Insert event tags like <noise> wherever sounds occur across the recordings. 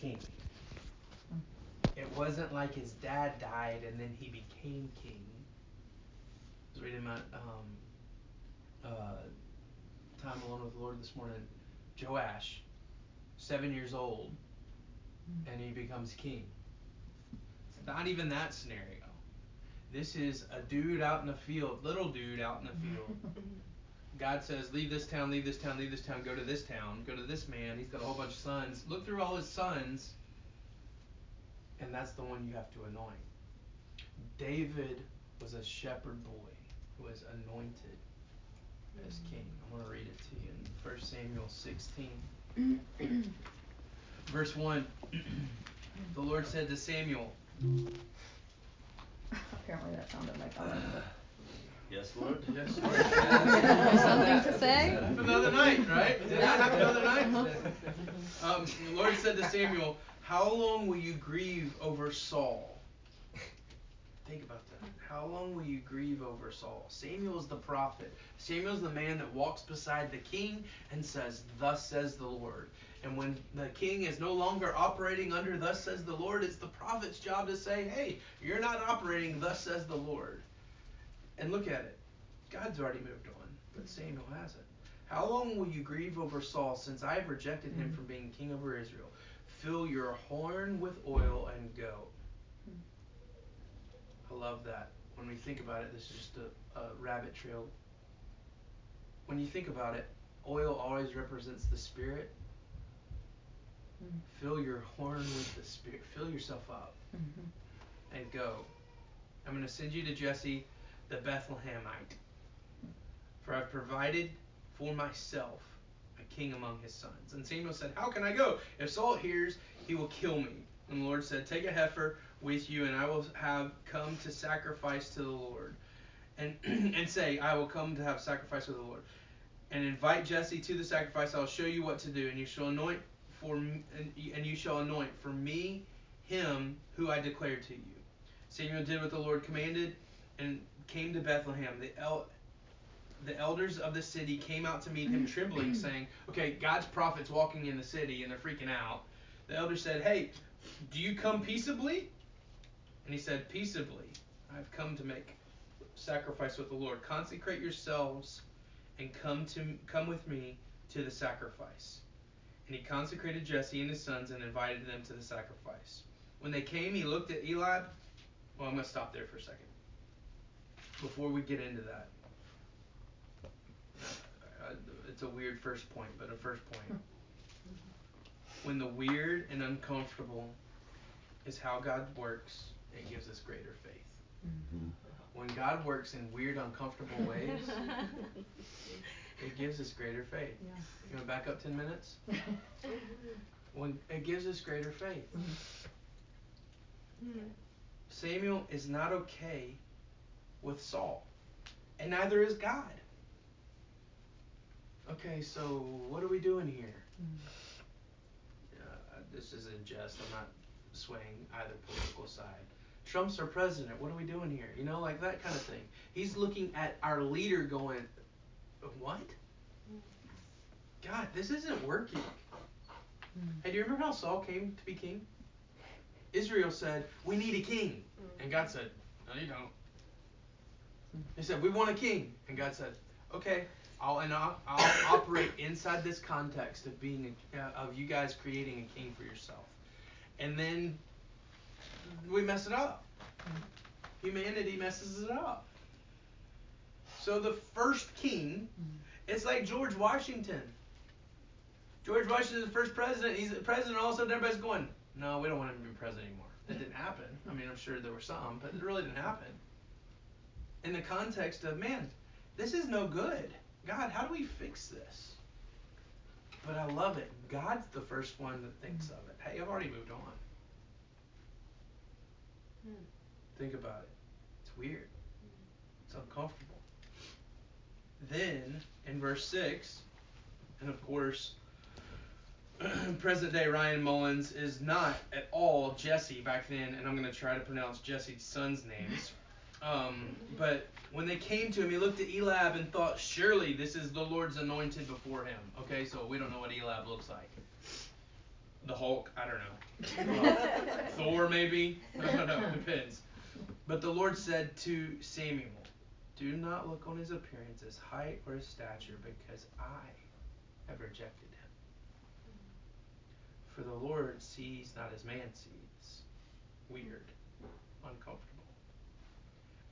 king. It wasn't like his dad died and then he became king. I was reading about um, uh, Time Alone with the Lord this morning. Joash, seven years old, and he becomes king. It's not even that scenario. This is a dude out in the field, little dude out in the field. <laughs> God says, Leave this town, leave this town, leave this town, go to this town, go to this man. He's got a whole bunch of sons. Look through all his sons, and that's the one you have to anoint. David was a shepherd boy who was anointed as mm. king. I'm going to read it to you in 1 Samuel 16. <coughs> Verse 1 <clears throat> The Lord said to Samuel, Apparently that sounded like. <sighs> Yes, Lord. Yes, <laughs> Lord. Something to say? Another night, right? Did that happen another night? Um, the Lord said to Samuel, How long will you grieve over Saul? Think about that. How long will you grieve over Saul? Samuel's the prophet. Samuel's the man that walks beside the king and says, Thus says the Lord. And when the king is no longer operating under Thus says the Lord, it's the prophet's job to say, Hey, you're not operating Thus says the Lord. And look at it. God's already moved on, but Samuel hasn't. How long will you grieve over Saul since I have rejected him hmm. from being king over Israel? Fill your horn with oil and go. I love that. When we think about it, this is just a, a rabbit trail. When you think about it, oil always represents the spirit. Hmm. Fill your horn with the spirit. Fill yourself up mm-hmm. and go. I'm going to send you to Jesse the Bethlehemite. For I've provided for myself a king among his sons. And Samuel said, How can I go? If Saul hears, he will kill me. And the Lord said, Take a heifer with you, and I will have come to sacrifice to the Lord. And, <clears throat> and say, I will come to have sacrifice with the Lord. And invite Jesse to the sacrifice. I'll show you what to do. And you shall anoint for me, and, you shall anoint for me him who I declared to you. Samuel did what the Lord commanded and came to Bethlehem. The el- the elders of the city came out to meet him trembling, <clears throat> saying, Okay, God's prophet's walking in the city and they're freaking out. The elders said, Hey, do you come peaceably? And he said, Peaceably. I've come to make sacrifice with the Lord. Consecrate yourselves and come to come with me to the sacrifice. And he consecrated Jesse and his sons and invited them to the sacrifice. When they came, he looked at Eliab. Well, I'm going to stop there for a second. Before we get into that, uh, it's a weird first point, but a first point. When the weird and uncomfortable is how God works, it gives us greater faith. Mm-hmm. When God works in weird, uncomfortable ways, <laughs> it gives us greater faith. Yeah. You want to back up 10 minutes? <laughs> When it gives us greater faith. Samuel is not okay with Saul, and neither is God. Okay, so what are we doing here? Mm. Uh, this is in jest. I'm not swaying either political side. Trump's our president. What are we doing here? You know, like that kind of thing. He's looking at our leader going, What? God, this isn't working. Mm. Hey, do you remember how Saul came to be king? Israel said, We need a king. Mm. And God said, No, you don't. He said, We want a king. And God said, Okay, I'll and I'll, I'll <laughs> operate inside this context of being a, uh, of you guys creating a king for yourself. And then we mess it up. Humanity messes it up. So the first king, it's like George Washington. George Washington is the first president. He's the president. All of a sudden, everybody's going, "No, we don't want him to be president anymore." That didn't happen. I mean, I'm sure there were some, but it really didn't happen. In the context of, man, this is no good. God, how do we fix this? But I love it. God's the first one that thinks of it. Hey, I've already moved on. Hmm. Think about it. It's weird. It's uncomfortable. Then, in verse 6, and of course, <clears throat> present day Ryan Mullins is not at all Jesse back then, and I'm going to try to pronounce Jesse's son's names. Um, but when they came to him, he looked at Elab and thought, surely this is the Lord's anointed before him. Okay, so we don't know what Elab looks like. the Hulk. I don't know. Uh, <laughs> Thor, maybe. I don't know. Depends. But the Lord said to Samuel, Do not look on his appearance, his height, or his stature, because I have rejected him. For the Lord sees not as man sees. Weird. Uncomfortable.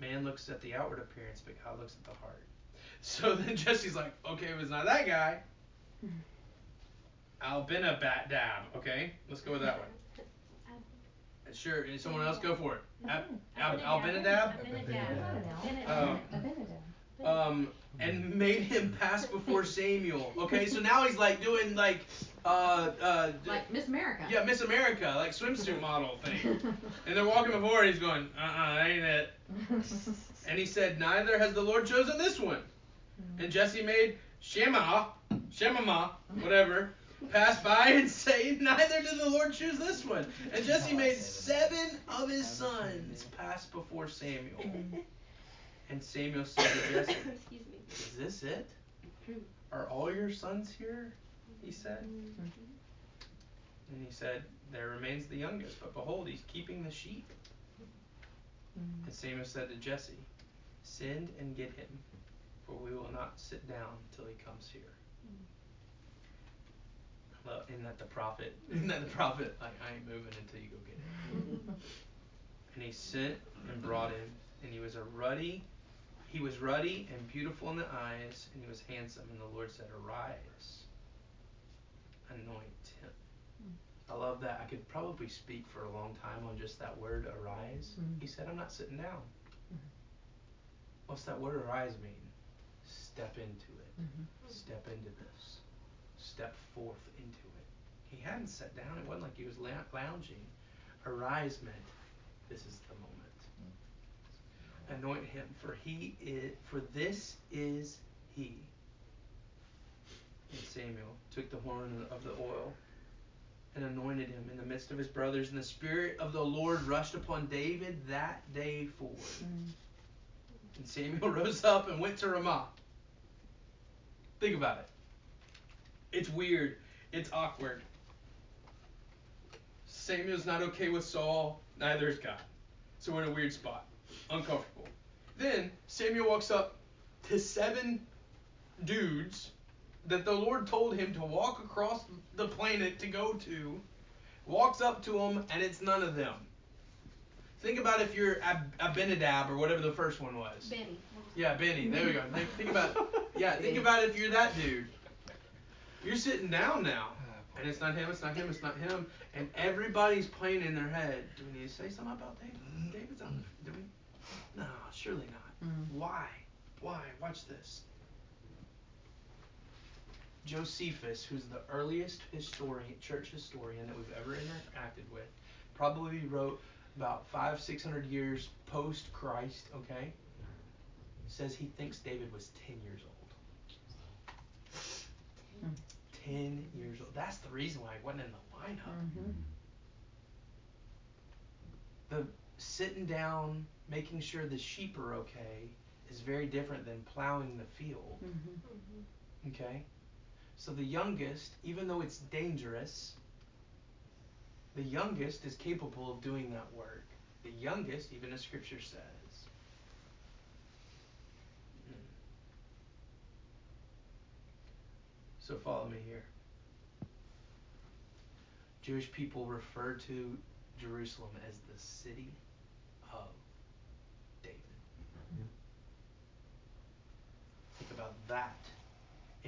Man looks at the outward appearance, but God looks at the heart. <laughs> So then Jesse's like, okay, it was not that guy. Albinabat Dab. Okay, let's go with that one. <laughs> Sure. And someone else go for it. Ab, Ab, Albinadab. Um, um, and made him pass before <laughs> Samuel. Okay, so now he's like doing like, uh, uh, Like Miss America. yeah, Miss America, like swimsuit <laughs> model thing. And they're walking before, and he's going, uh, uh that ain't it. <laughs> And he said, Neither has the Lord chosen this one. And Jesse made Shema, Shemama, whatever, pass by and <laughs> say, Neither did the Lord choose this one. And Jesse made seven of his sons pass before Samuel. And Samuel said to Jesse, Excuse me. Is this it? Are all your sons here? He said. Mm-hmm. And he said, There remains the youngest, but behold, he's keeping the sheep. Mm-hmm. And Samuel said to Jesse, Send and get him, for we will not sit down till he comes here. Mm-hmm. Well, isn't that the prophet? <laughs> Isn't that the prophet? Like, I ain't moving until you go get him. and he sent and brought him, and he was a ruddy, he was ruddy and beautiful in the eyes, and he was handsome. And the Lord said, Arise, anoint him. I love that. I could probably speak for a long time on just that word arise. Mhm. He said, I'm not sitting down. Hmm. What's that word arise mean? Step into it. Hmm. Step into this. Step forth into it. He hadn't sat down. It wasn't like he was lou- lounging. Arise meant this is the moment. Hmm. Anoint him, for he is for this is he. And Samuel took the horn of the oil and anointed him in the midst of his brothers, and the Spirit of the Lord rushed upon David that day forward. Hmm. And Samuel <laughs> rose up and went to Ramah. Think about it. It's weird. It's awkward. Samuel's not okay with Saul, neither is God. So we're in a weird spot. Uncomfortable. Then Samuel walks up to seven dudes that the Lord told him to walk across the planet to go to. Walks up to him, and it's none of them. Think about if you're Ab- Abinadab or whatever the first one was. Benny. Yeah, Benny. There we go. Think, think about yeah. Think about if you're that dude. You're sitting down now, and it's not him. It's not him. It's not him. And everybody's playing in their head. Do we need to say something about David? David's on. Do we? No, surely not. Mm-hmm. Why? Why? Watch this. Josephus, who's the earliest historian, church historian that we've ever interacted with, probably wrote about five, six hundred years post Christ. Okay, says he thinks David was ten years old. Ten years old. That's the reason why he wasn't in the lineup. Mm-hmm. The sitting down, making sure the sheep are okay, is very different than plowing the field. Mm-hmm. Mm-hmm. Okay? So the youngest, even though it's dangerous, the youngest is capable of doing that work. The youngest, even as scripture says. Mm. So follow me here. Jewish people refer to Jerusalem as the city of David. Think about that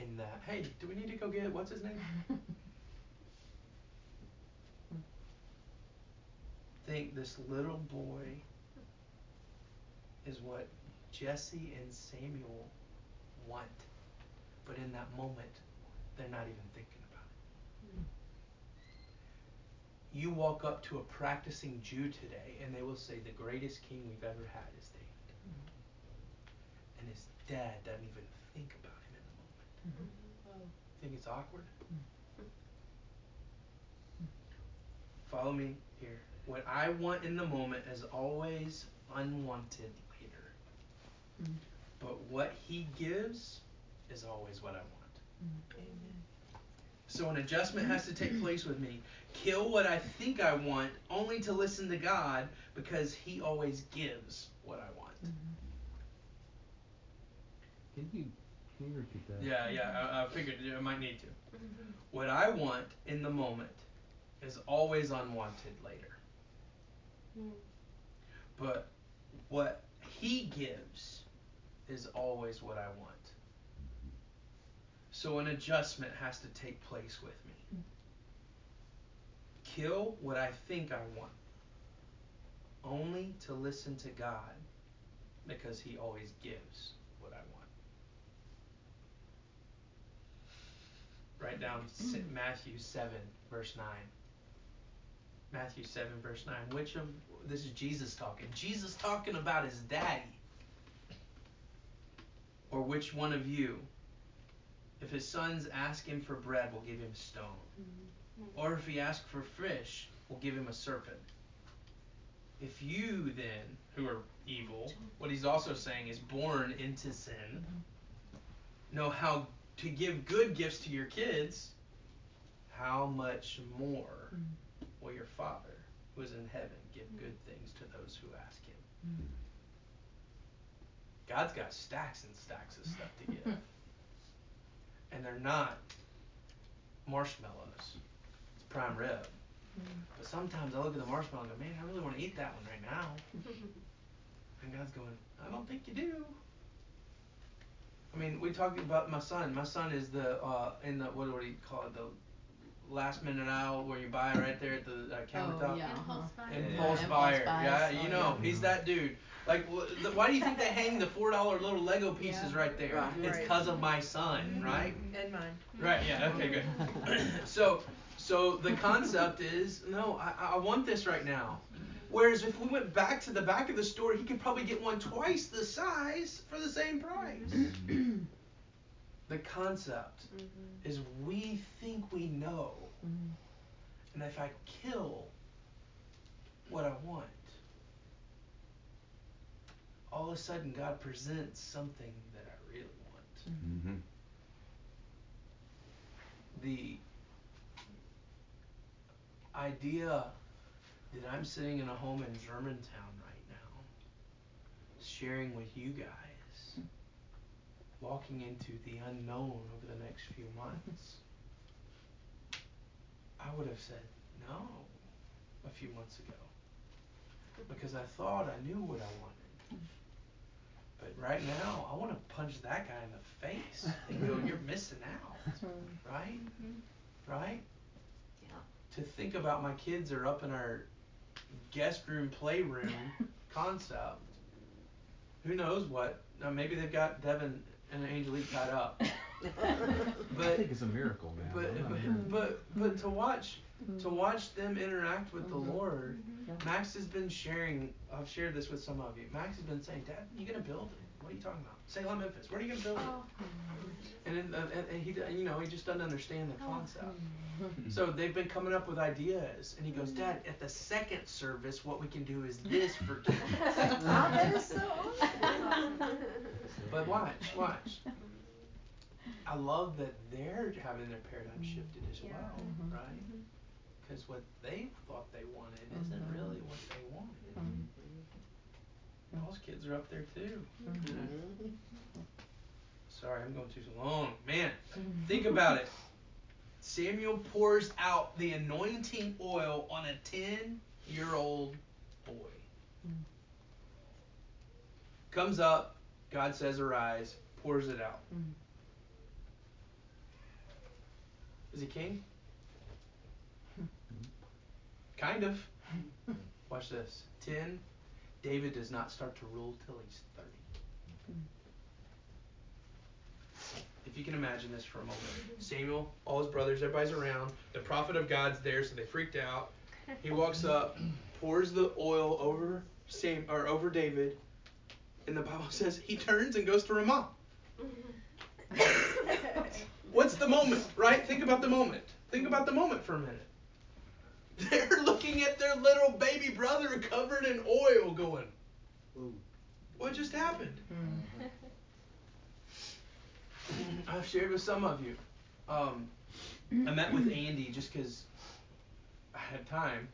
in that. Hey, do we need to go get what's his name? <laughs> Think this little boy is what Jesse and Samuel want. But in that moment, they're not even thinking about it. Hmm. You walk up to a practicing Jew today, and they will say, The greatest king we've ever had is David. Hmm. And his dad doesn't even think about him in the moment. Think it's awkward? Mm-hmm. Follow me here. What I want in the moment is always unwanted later. Mm-hmm. But what he gives is always what I want. Mm-hmm. Amen. So an adjustment has to take <clears throat> place with me. Kill what I think I want, only to listen to God because He always gives what I want. Can you can you repeat that? Yeah, yeah, I, I figured I might need to. Mm-hmm. What I want in the moment is always unwanted later. Mm. But what He gives is always what I want. So an adjustment has to take place with me. Kill what I think I want, only to listen to God because He always gives what I want. Write down mm. Matthew 7, verse 9. Matthew 7, verse 9. Which of, this is Jesus talking. Jesus talking about his daddy. Or which one of you, if his sons ask him for bread, will give him a stone? Mm-hmm. Or if he asks for fish, will give him a serpent? If you then, who are evil, what he's also saying is born into sin, mm-hmm. know how to give good gifts to your kids, how much more mm. will your Father who is in heaven give mm. good things to those who ask him? Mm. God's got stacks and stacks of stuff to give. <laughs> and they're not marshmallows. It's prime rib. But sometimes I look at the marshmallow and go, man, I really want to eat that one right now. <laughs> And God's going, I don't think you do. I mean, we talked about my son. My son is the uh, in the what do you call it? The last minute aisle where you buy right there at the uh, countertop. Oh, yeah. Impulse uh-huh. buy. Impulse Yeah, buyer, buys, yeah, oh, you know, yeah. he's that dude. Like, wh- the, why do you think they <laughs> hang the four dollar little Lego pieces Yeah. right there? Right. It's cause of my son, right? And mine. Right. Yeah. Okay. Good. <laughs> <coughs> so, so the concept is no, I, I want this right now. Whereas if we went back to the back of the store, he could probably get one twice the size for the same price. <clears throat> the concept is we think we know, and if I kill what I want, all of a sudden God presents something that I really want Mm-hmm. the idea that I'm sitting in a home in Germantown right now, sharing with you guys, walking into the unknown over the next few months, I would have said no a few months ago because I thought I knew what I wanted. But right now, I want to punch that guy in the face and go, <laughs> "You're missing out." right? Mm-hmm. Right? Yeah. To think about my kids are up in our guest room, playroom <laughs> concept. Who knows what? Now maybe they've got Devin and Angelique tied up. <laughs> but I think it's a miracle, man. but but, mm-hmm. but but to watch to mm-hmm. watch them interact with the mm-hmm. Lord. Max has been sharing. I've shared this with some of you. Max has been saying, "Dad, you gonna build it? What are you talking about? Selah, Memphis. Where are you gonna build it?" Oh. And, then, uh, and, and he, you know, he just doesn't understand the concept. <laughs> So they've been coming up with ideas, and he goes, "Dad, at the second service, what we can do is this for kids." <laughs> that is so awesome. but watch, watch. I love that they're having their paradigm shifted as Yeah. well, Mhm. right? Because what they thought they wanted isn't Mhm. really what they wanted. Mhm. Those kids are up there too. Mhm. Sorry, I'm going too long. Man, think about it. Samuel pours out the anointing oil on a 10 year old boy. Comes up, God says, Arise, pours it out. Mhm. Is he king? <laughs> Kind of. <laughs> Watch this. 10. David does not start to rule till he's 30. Hmm. If you can imagine this for a moment. Samuel, all his brothers, everybody's around. The prophet of God's there, so they freaked out. He walks up, pours the oil over Sam or over David, and the Bible <laughs> says he turns and goes to Ramah. <laughs> What's the moment, right? Think about the moment. Think about the moment for a minute. They're looking at their little baby brother covered in oil, going, Ooh. "What just happened?" I've shared with some of you. Um, I met with Andy just because I had time,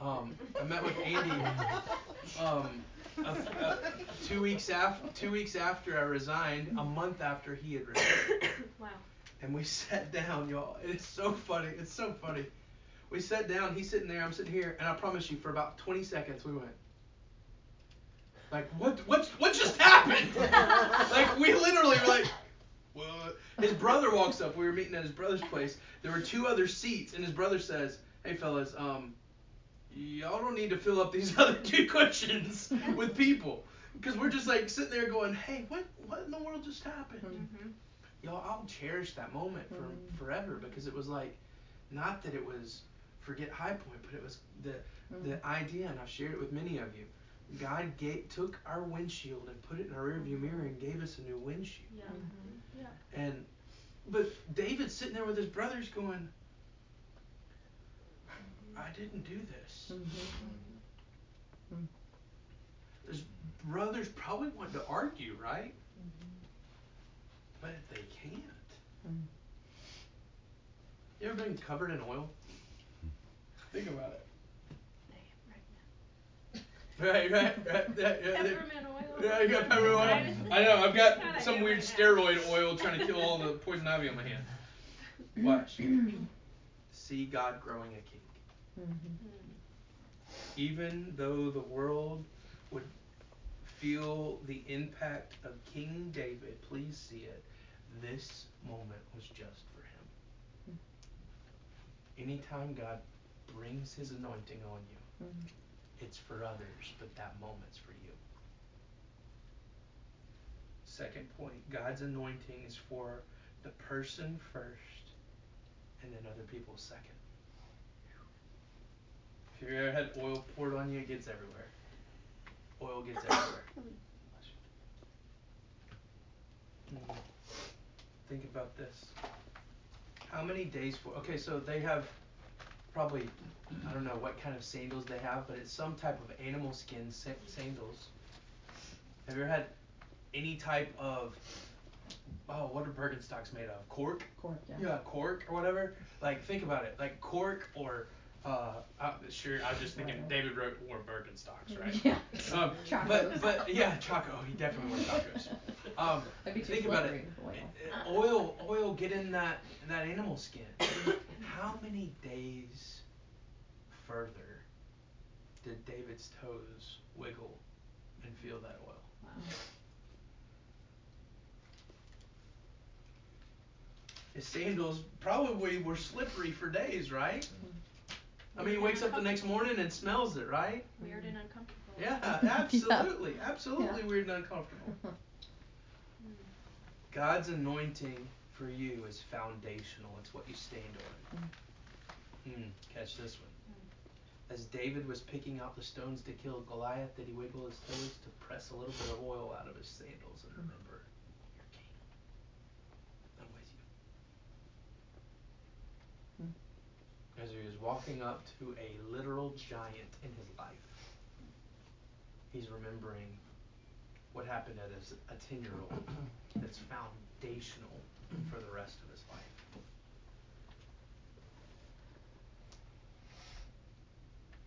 um, I met with Andy um, a, a, two weeks after two weeks after I resigned, a month after he had resigned. <coughs> Wow. And we sat down, y'all. It's so funny. It's so funny. We sat down. He's sitting there. I'm sitting here, and I promise you, for about 20 seconds, we went. Like what? What? What just happened? <laughs> like we literally were like, what? His brother walks up. We were meeting at his brother's place. There were two other seats, and his brother says, "Hey fellas, um, y'all don't need to fill up these <laughs> other two cushions with people." Because we're just like sitting there going, "Hey, what? What in the world just happened?" Mm-hmm. y'all i'll cherish that moment for Mhm. forever because it was like not that it was forget high point but it was the the idea and i've shared it with many of you god gave, took our windshield and put it in our rearview mirror and gave us a new windshield Yeah. Mhm. Yeah. and but david's sitting there with his brothers going i didn't do this Mhm. his brothers probably wanted to argue right but they can't Mhm. you ever been covered in oil think about it Right, right, right. Yeah, yeah, yeah. Peppermint oil. Yeah, you got peppermint oil. I know. I've got some weird right now. steroid oil trying to kill all the poison ivy on my hand. Watch. See God growing a king. Mhm. Even though the world would feel the impact of King David, please see it. This moment was just for him. Anytime God brings his anointing on you, Mhm. it's for others, but that moment's for you. Second point God's anointing is for the person first and then other people second. If you ever had oil poured on you, it gets everywhere. Oil gets everywhere. <coughs> Mm. Think about this. How many days for? Okay, so they have probably I don't know what kind of sandals they have, but it's some type of animal skin sa- sandals. Have you ever had any type of oh what are Birkenstocks made of? Cork? Cork, yeah. Yeah, cork or whatever. Like think about it, like cork or uh, uh sure I was just thinking. David wrote wore Birkenstocks, right? <laughs> Yeah. Um, <laughs> but but yeah, Chaco. He definitely wore Chacos. <laughs> Um, That'd be too think about it. oil. Uh, Oil, oil, get in that that animal skin. How many days further did David's toes wiggle and feel that oil? His sandals probably were slippery for days, right? I mean, he wakes up the next morning and smells it, right? Weird and uncomfortable. Yeah, <laughs> absolutely, absolutely weird and uncomfortable. <laughs> God's anointing for you is foundational. It's what you stand on. Mm. Hmm, catch this one. Mm. As David was picking out the stones to kill Goliath, did he wiggle his toes to press a little bit of oil out of his sandals and mm-hmm. remember, you're king. I'm with you. As he was walking up to a literal giant in his life, he's remembering what happened at his, a 10 year old that's foundational for the rest of his life.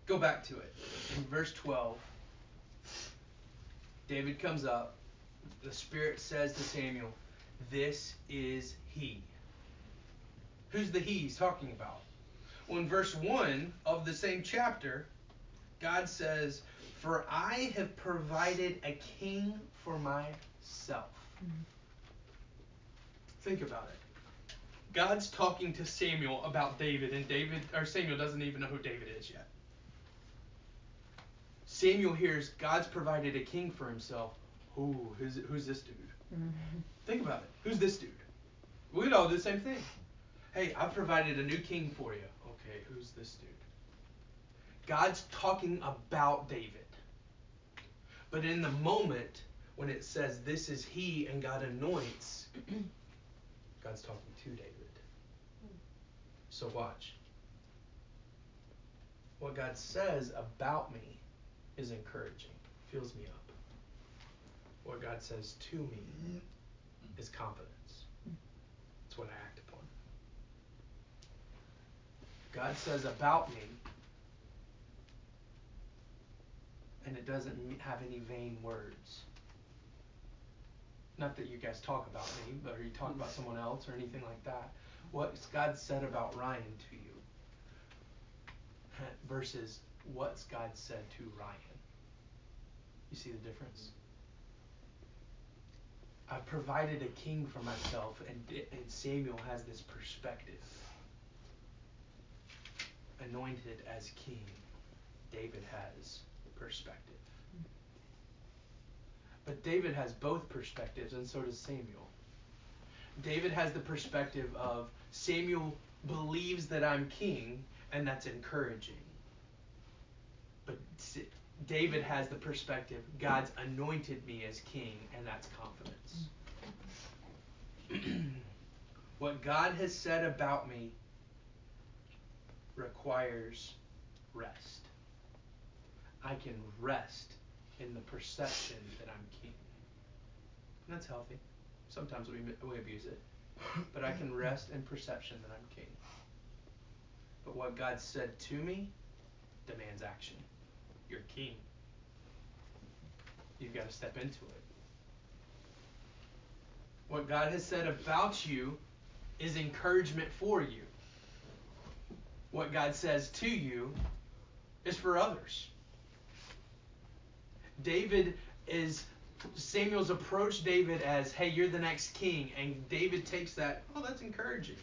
Go back to it. In verse 12, David comes up. The Spirit says to Samuel, This is he. Who's the he he's talking about? In verse 1 of the same chapter, God says, For I have provided a king for myself. Think about it. God's talking to Samuel about David, and David or Samuel doesn't even know who David is yet. Samuel hears God's provided a king for himself. Ooh, who's, who's this dude? Mhm. Think about it. Who's this dude? We'd all do the same thing. Hey, I've provided a new king for you. Okay, who's this dude? God's talking about David. But in the moment when it says this is he and God anoints, <clears throat> God's talking to David. So watch. What God says about me is encouraging, fills me up. What God says to me is confidence. It's what I act. God says about me, and it doesn't have any vain words. Not that you guys talk about me, but or you talk about someone else or anything like that. What's God said about Ryan to you <laughs> versus what's God said to Ryan? You see the difference? I've provided a king for myself, and, and Samuel has this perspective. Anointed as king, David has perspective. But David has both perspectives, and so does Samuel. David has the perspective of Samuel believes that I'm king, and that's encouraging. But David has the perspective God's anointed me as king, and that's confidence. <clears throat> what God has said about me requires rest. I can rest in the perception that I'm king. And that's healthy. Sometimes we, we abuse it. But I can rest in perception that I'm king. But what God said to me demands action. You're king. You've got to step into it. What God has said about you is encouragement for you. What God says to you is for others. David is Samuel's approached David as, "Hey, you're the next king," and David takes that, "Oh, that's encouraging."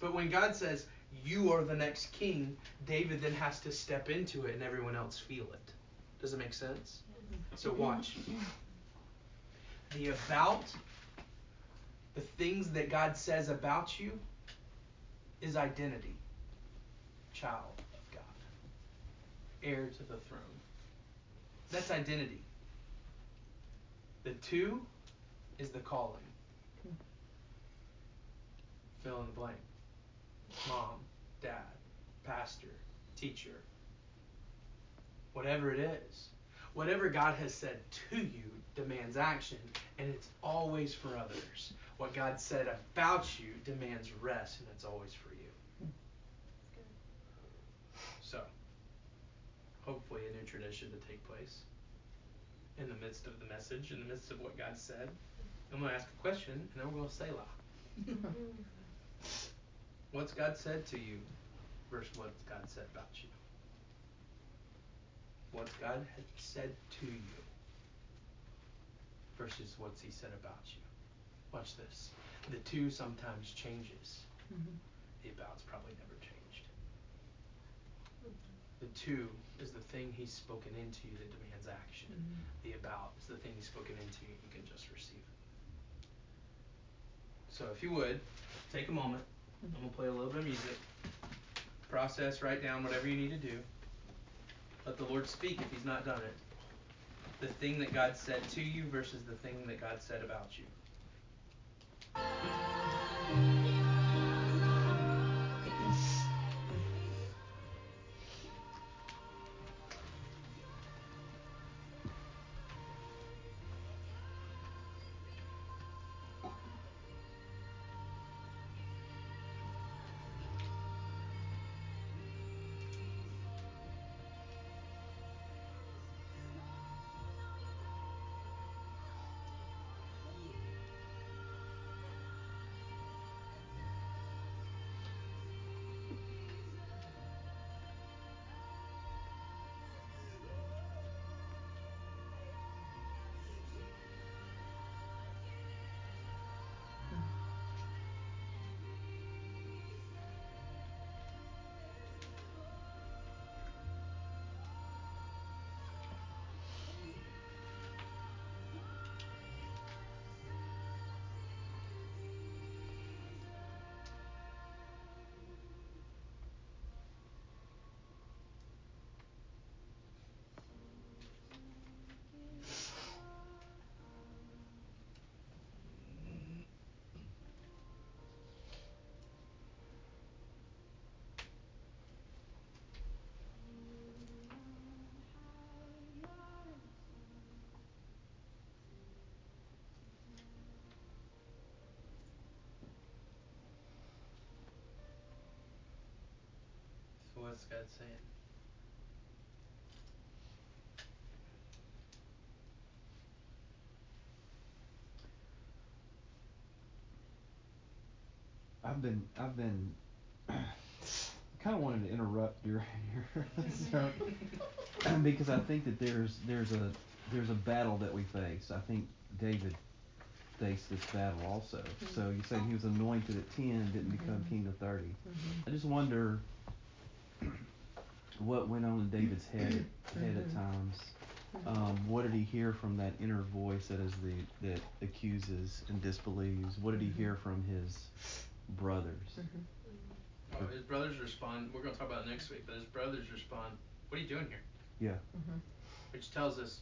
But when God says, "You are the next king," David then has to step into it and everyone else feel it. Does it make sense? So watch. The about the things that God says about you is identity. Child of God. Heir to the throne. That's identity. The two is the calling. Fill in the blank. Mom, dad, pastor, teacher. Whatever it is. Whatever God has said to you demands action, and it's always for others. What God said about you demands rest, and it's always for you. So, hopefully, a new tradition to take place in the midst of the message, in the midst of what God said. I'm going to ask a question, and then we're going to say la. <laughs> what's God said to you versus what's God said about you? What's God had said to you versus what's He said about you? Watch this. The two sometimes changes. Mm-hmm. The about's probably never. The two is the thing He's spoken into you that demands action. Mm-hmm. The about is the thing He's spoken into you. You can just receive it. So if you would, take a moment. I'm gonna play a little bit of music. Process, write down whatever you need to do. Let the Lord speak if He's not done it. The thing that God said to you versus the thing that God said about you. What's God saying? I've been I've been kind of wanted to interrupt your your <laughs> so, <clears throat> because I think that there's there's a there's a battle that we face. I think David faced this battle also. Mm-hmm. So you said he was anointed at ten, didn't become Mhm. king at 30 Mhm. I just wonder what went on in David's head head at times. Um, what did he hear from that inner voice that is the that accuses and disbelieves? What did he Mhm. hear from his brothers? Oh, his brothers respond. We're gonna talk about it next week, but his brothers respond. What are you doing here? Yeah. Which tells us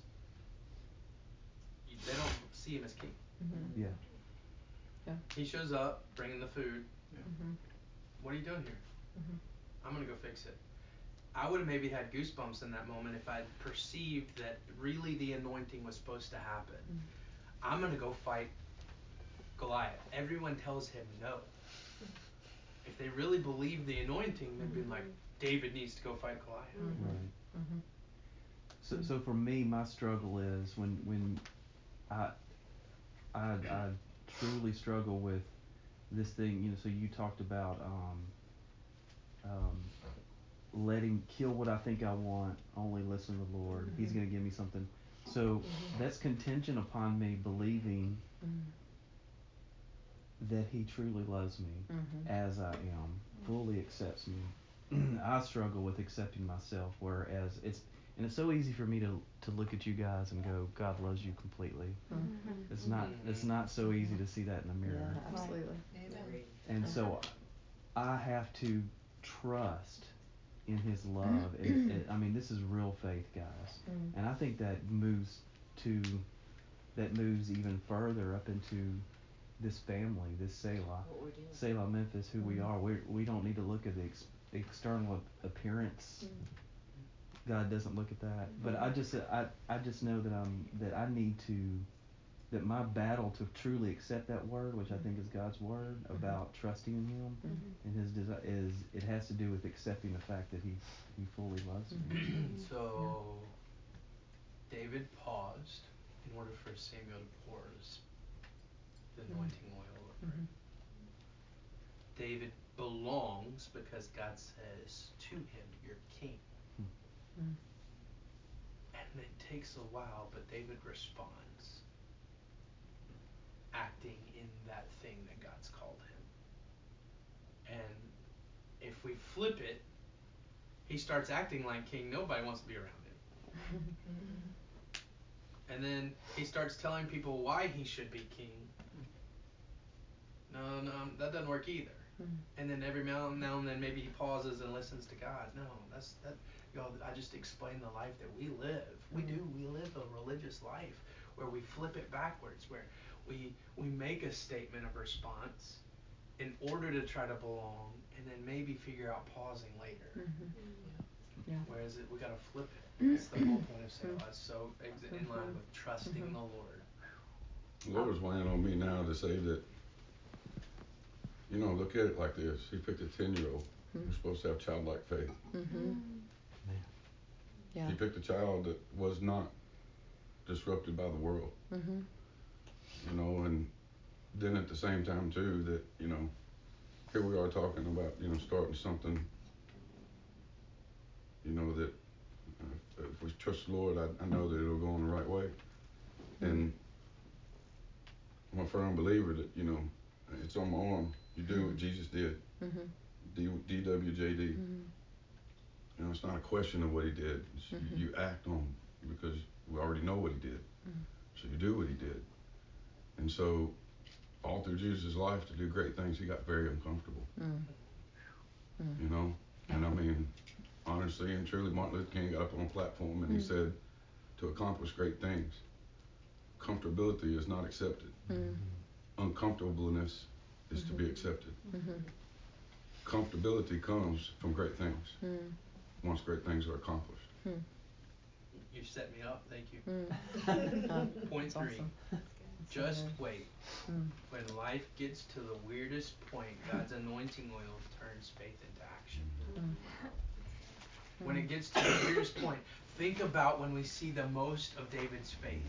they don't see him as king. Yeah. Yeah. He shows up bringing the food. Mhm. What are you doing here? I'm gonna go fix it. I would have maybe had goosebumps in that moment if I'd perceived that really the anointing was supposed to happen. Mm. I'm gonna go fight Goliath. Everyone tells him no. If they really believed the anointing, they'd be like, David needs to go fight Goliath. Mhm. Right. Mhm. So, so for me, my struggle is when when I I, I truly struggle with this thing. You know, so you talked about um, um, letting kill what I think I want. Only listen to the Lord. He's Mhm. going to give me something. So Mhm. that's contingent upon me believing Mm. that He truly loves me Mhm. as I am, fully accepts me. <clears throat> I struggle with accepting myself, whereas it's and it's so easy for me to to look at you guys and go, God loves you completely. Mhm. It's not it's not so easy to see that in the mirror. Yeah, absolutely. Amen. And so I have to trust in His <clears throat> love. And, and I mean, this is real faith, guys. Mm. And I think that moves to that moves even further up into this family, this Selah. What we're doing. Selah Memphis, who we Mm. are. We we don't need to look at the ex- external appearance. Mm. God doesn't look at that. But I just I I just know that I'm that I need to that my battle to truly accept that word, which I think is God's word about trusting in Him Mhm. and His desire is it has to do with accepting the fact that He He fully loves me. Mhm. so David paused in order for Samuel to pour his, the Mm. anointing oil over him. Mhm. David belongs because God says to him, You're king. Mm. And it takes a while, but David responds, acting in that thing that God's called him. And if we flip it, he starts acting like king. Nobody wants to be around him. <laughs> And then he starts telling people why he should be king. No, no, that doesn't work either. Mm. And then every now and now and then maybe he pauses and listens to God. No, that's that. You know, I just explained the life that we live. We do. We live a religious life where we flip it backwards, where we we make a statement of response in order to try to belong, and then maybe figure out pausing later. Mhm. Yeah. Whereas it, we got to flip it. That's the whole point of Selah. It's so ex- in line with trusting Mhm. the Lord. The Lord's weighing on me now to say that, you know, look at it like this. He picked a 10 year old. Mm. We're supposed to have childlike faith. Mm-hmm. Yeah. He picked a child that was not disrupted by the world, Mhm. You know, and then at the same time, too, that, you know, here we are talking about, you know, starting something, you know, that uh, if we trust the Lord, I, I know that it'll go in the right way. And I'm a firm believer that, you know, it's on my arm. You do what Jesus did. Mhm. D, DWJD. Mhm. You know, it's not a question of what he did. It's Mhm. You act on because we already know what he did. Mhm. So you do what he did. And so, all through Jesus' life, to do great things, he got very uncomfortable. Mm. You know, and I mean, honestly and truly, Martin Luther King got up on a platform and he Mm. said, "To accomplish great things, comfortability is not accepted. Mm. Uncomfortableness is to be accepted. Mhm. Comfortability comes from great things. Mm. Once great things are accomplished." You set me up. Thank you. Mm. Uh, <laughs> that's three. awesome. Just wait. Mm. When life gets to the weirdest point, God's anointing oil turns faith into action. Mm. when it gets to the weirdest point, think about when we see the most of David's faith.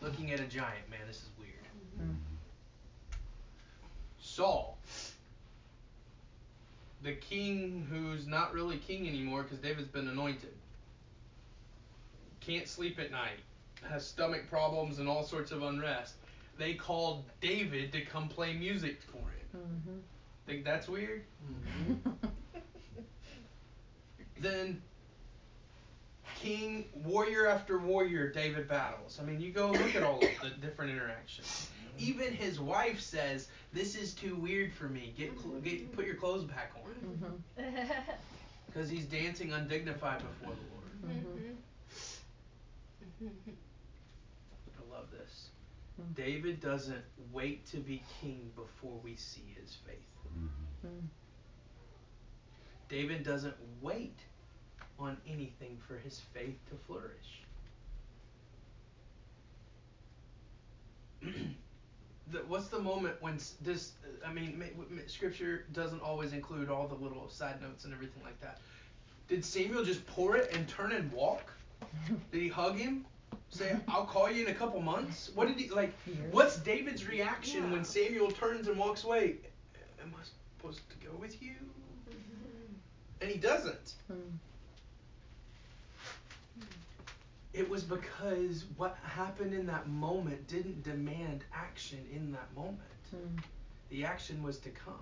Looking at a giant, man, this is weird. Mm. Saul, the king who's not really king anymore because David's been anointed, can't sleep at night, has stomach problems and all sorts of unrest. They called David to come play music for him. Mm-hmm. Think that's weird? then king, warrior after warrior, David battles. I mean, you go look at all of the different interactions. Even his wife says, "This is too weird for me. Get, cl- get put your clothes back on," Mm-hmm. <laughs> because he's dancing undignified before the Lord. Mm-hmm. I love this. David doesn't wait to be king before we see his faith. Mm. David doesn't wait on anything for his faith to flourish. <clears throat> the, what's the moment when this? I mean, ma- w- ma- Scripture doesn't always include all the little side notes and everything like that. Did Samuel just pour it and turn and walk? Did he hug him? Say, "I'll call you in a couple months." What did he like? What's David's reaction when Samuel turns and walks away? Am I supposed to go with you? And he doesn't. Mm. It was because what happened in that moment didn't demand action in that moment. Mm. The action was to come.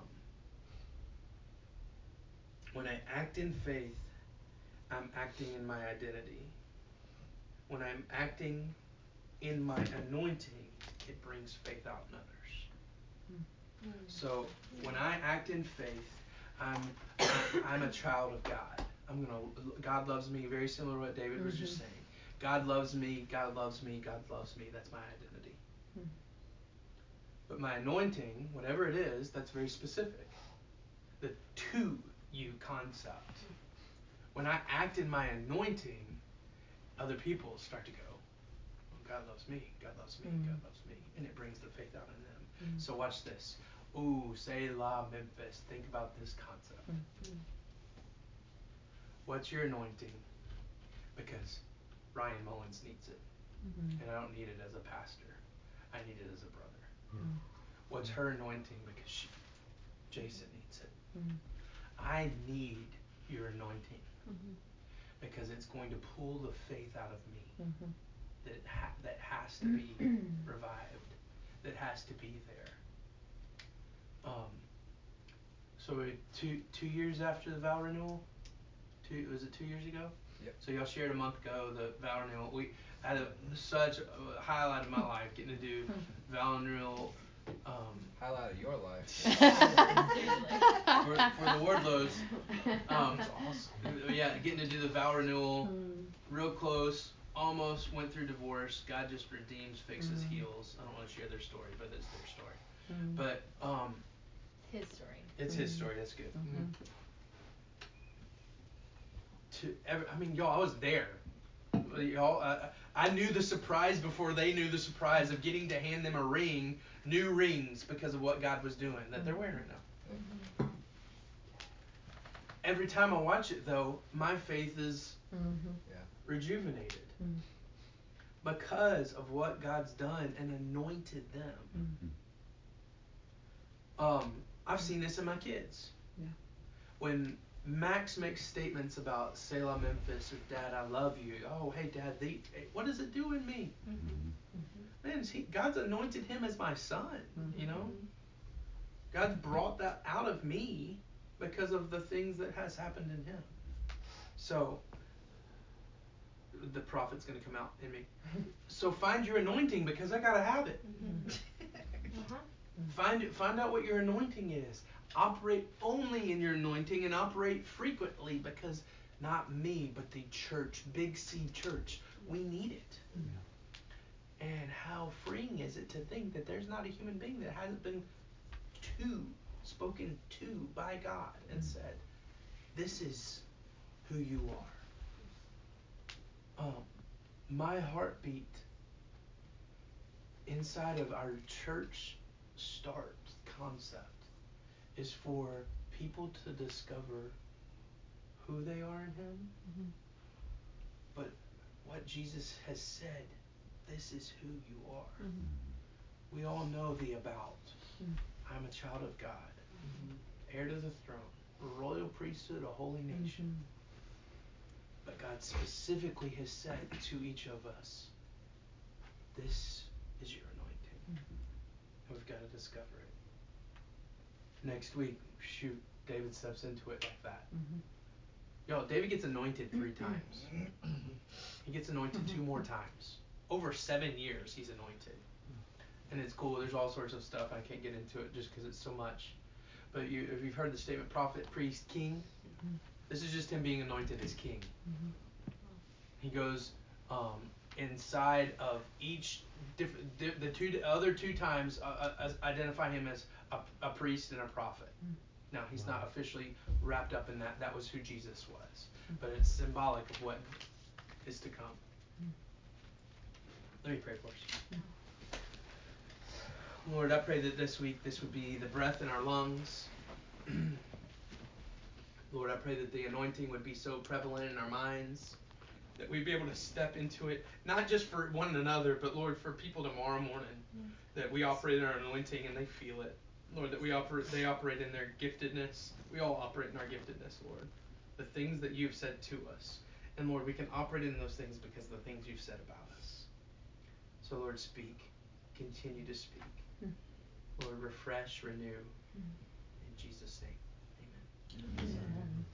When I act in faith, I'm acting in my identity. When I'm acting in my anointing, it brings faith out in others. So when I act in faith, I'm I'm a child of God. I'm gonna God loves me, very similar to what David was just Mhm. saying. God loves me, God loves me, God loves me. That's my identity. Hmm. But my anointing, whatever it is, that's very specific. The to you concept. When I act in my anointing, other people start to go, oh, God loves me, God loves me, Mm. God loves me. And it brings the faith out in them. Mm. So watch this. Ooh, say Selah, Memphis. Think about this concept. Mm. What's your anointing? Because Ryan Mullins needs it. Mhm. And I don't need it as a pastor. I need it as a brother. Mm. What's her anointing? Because she, Jason needs it. Mm. I need your anointing Mhm. Because it's going to pull the faith out of me Mhm. that ha- that has to be <clears throat> revived, that has to be there. Um. So we- two two years after the vow renewal, two was it two years ago? Yep. So y'all shared a month ago the vow renewal. We had a, such a highlight of my <laughs> life getting to do <laughs> vow renewal. Um, Highlight of your life. <laughs> for, for the Wardlows. Um, <laughs> yeah, getting to do the vow renewal, Mm. real close. Almost went through divorce. God just redeems, fixes, Mm. heals. I don't want to share their story, but it's their story. Mm. But um, His story. it's his story. That's good. Mhm. To ever, I mean, y'all, I was there. Y'all, I, I knew the surprise before they knew the surprise of getting to hand them a ring, new rings, because of what God was doing that they're wearing right now. Every time I watch it, though, my faith is Mhm. rejuvenated Mm. because of what God's done and anointed them. Mm. Um, I've seen this in my kids. Yeah. When Max makes statements about Selah Memphis or Dad, I love you. Oh, hey, Dad, they, hey, what does it do in me? Man, he, God's anointed him as my son. You know, mm-hmm. God's brought that out of me because of the things that has happened in him. So the prophet's gonna come out in me. So find your anointing because I gotta have it. Mm-hmm. Uh-huh. Mm-hmm. Find it. Find out what your anointing is. Operate only in your anointing and operate frequently because not me, but the church, Big C Church, we need it. And how freeing is it to think that there's not a human being that hasn't been to, spoken to by God and said, This is who you are. Um, my heartbeat inside of our church start concept is for people to discover who they are in Him, Mhm. but what Jesus has said. This is who you are. Mhm. We all know the about. Mm. I'm a child of God, heir to the throne, royal priesthood, a holy nation. Mhm. But God specifically has said to each of us, this is your anointing. And we've got to discover it. Next week, shoot, David steps into it like that. Yo, David gets anointed three times. <clears throat> He gets anointed two more times. Over seven years, he's anointed. And it's cool. There's all sorts of stuff. I can't get into it just because it's so much. But you, if you've heard the statement prophet, priest, king, this is just him being anointed as king. Mhm. He goes um, inside of each different di- the two other two times uh, uh, identify him as a, a priest and a prophet. Now he's not officially wrapped up in that. That was who Jesus was, but it's symbolic of what is to come. Let me pray for us. Lord, I pray that this week this would be the breath in our lungs. <clears throat> Lord, I pray that the anointing would be so prevalent in our minds that we'd be able to step into it, not just for one another, but Lord, for people tomorrow morning, mm. that we operate in our anointing and they feel it. Lord, that we operate, they operate in their giftedness. We all operate in our giftedness, Lord. The things that you've said to us. And Lord, we can operate in those things because of the things you've said about us. So, Lord, speak. Continue to speak. Mm. Lord, refresh, renew. In Jesus' name, amen. Amen.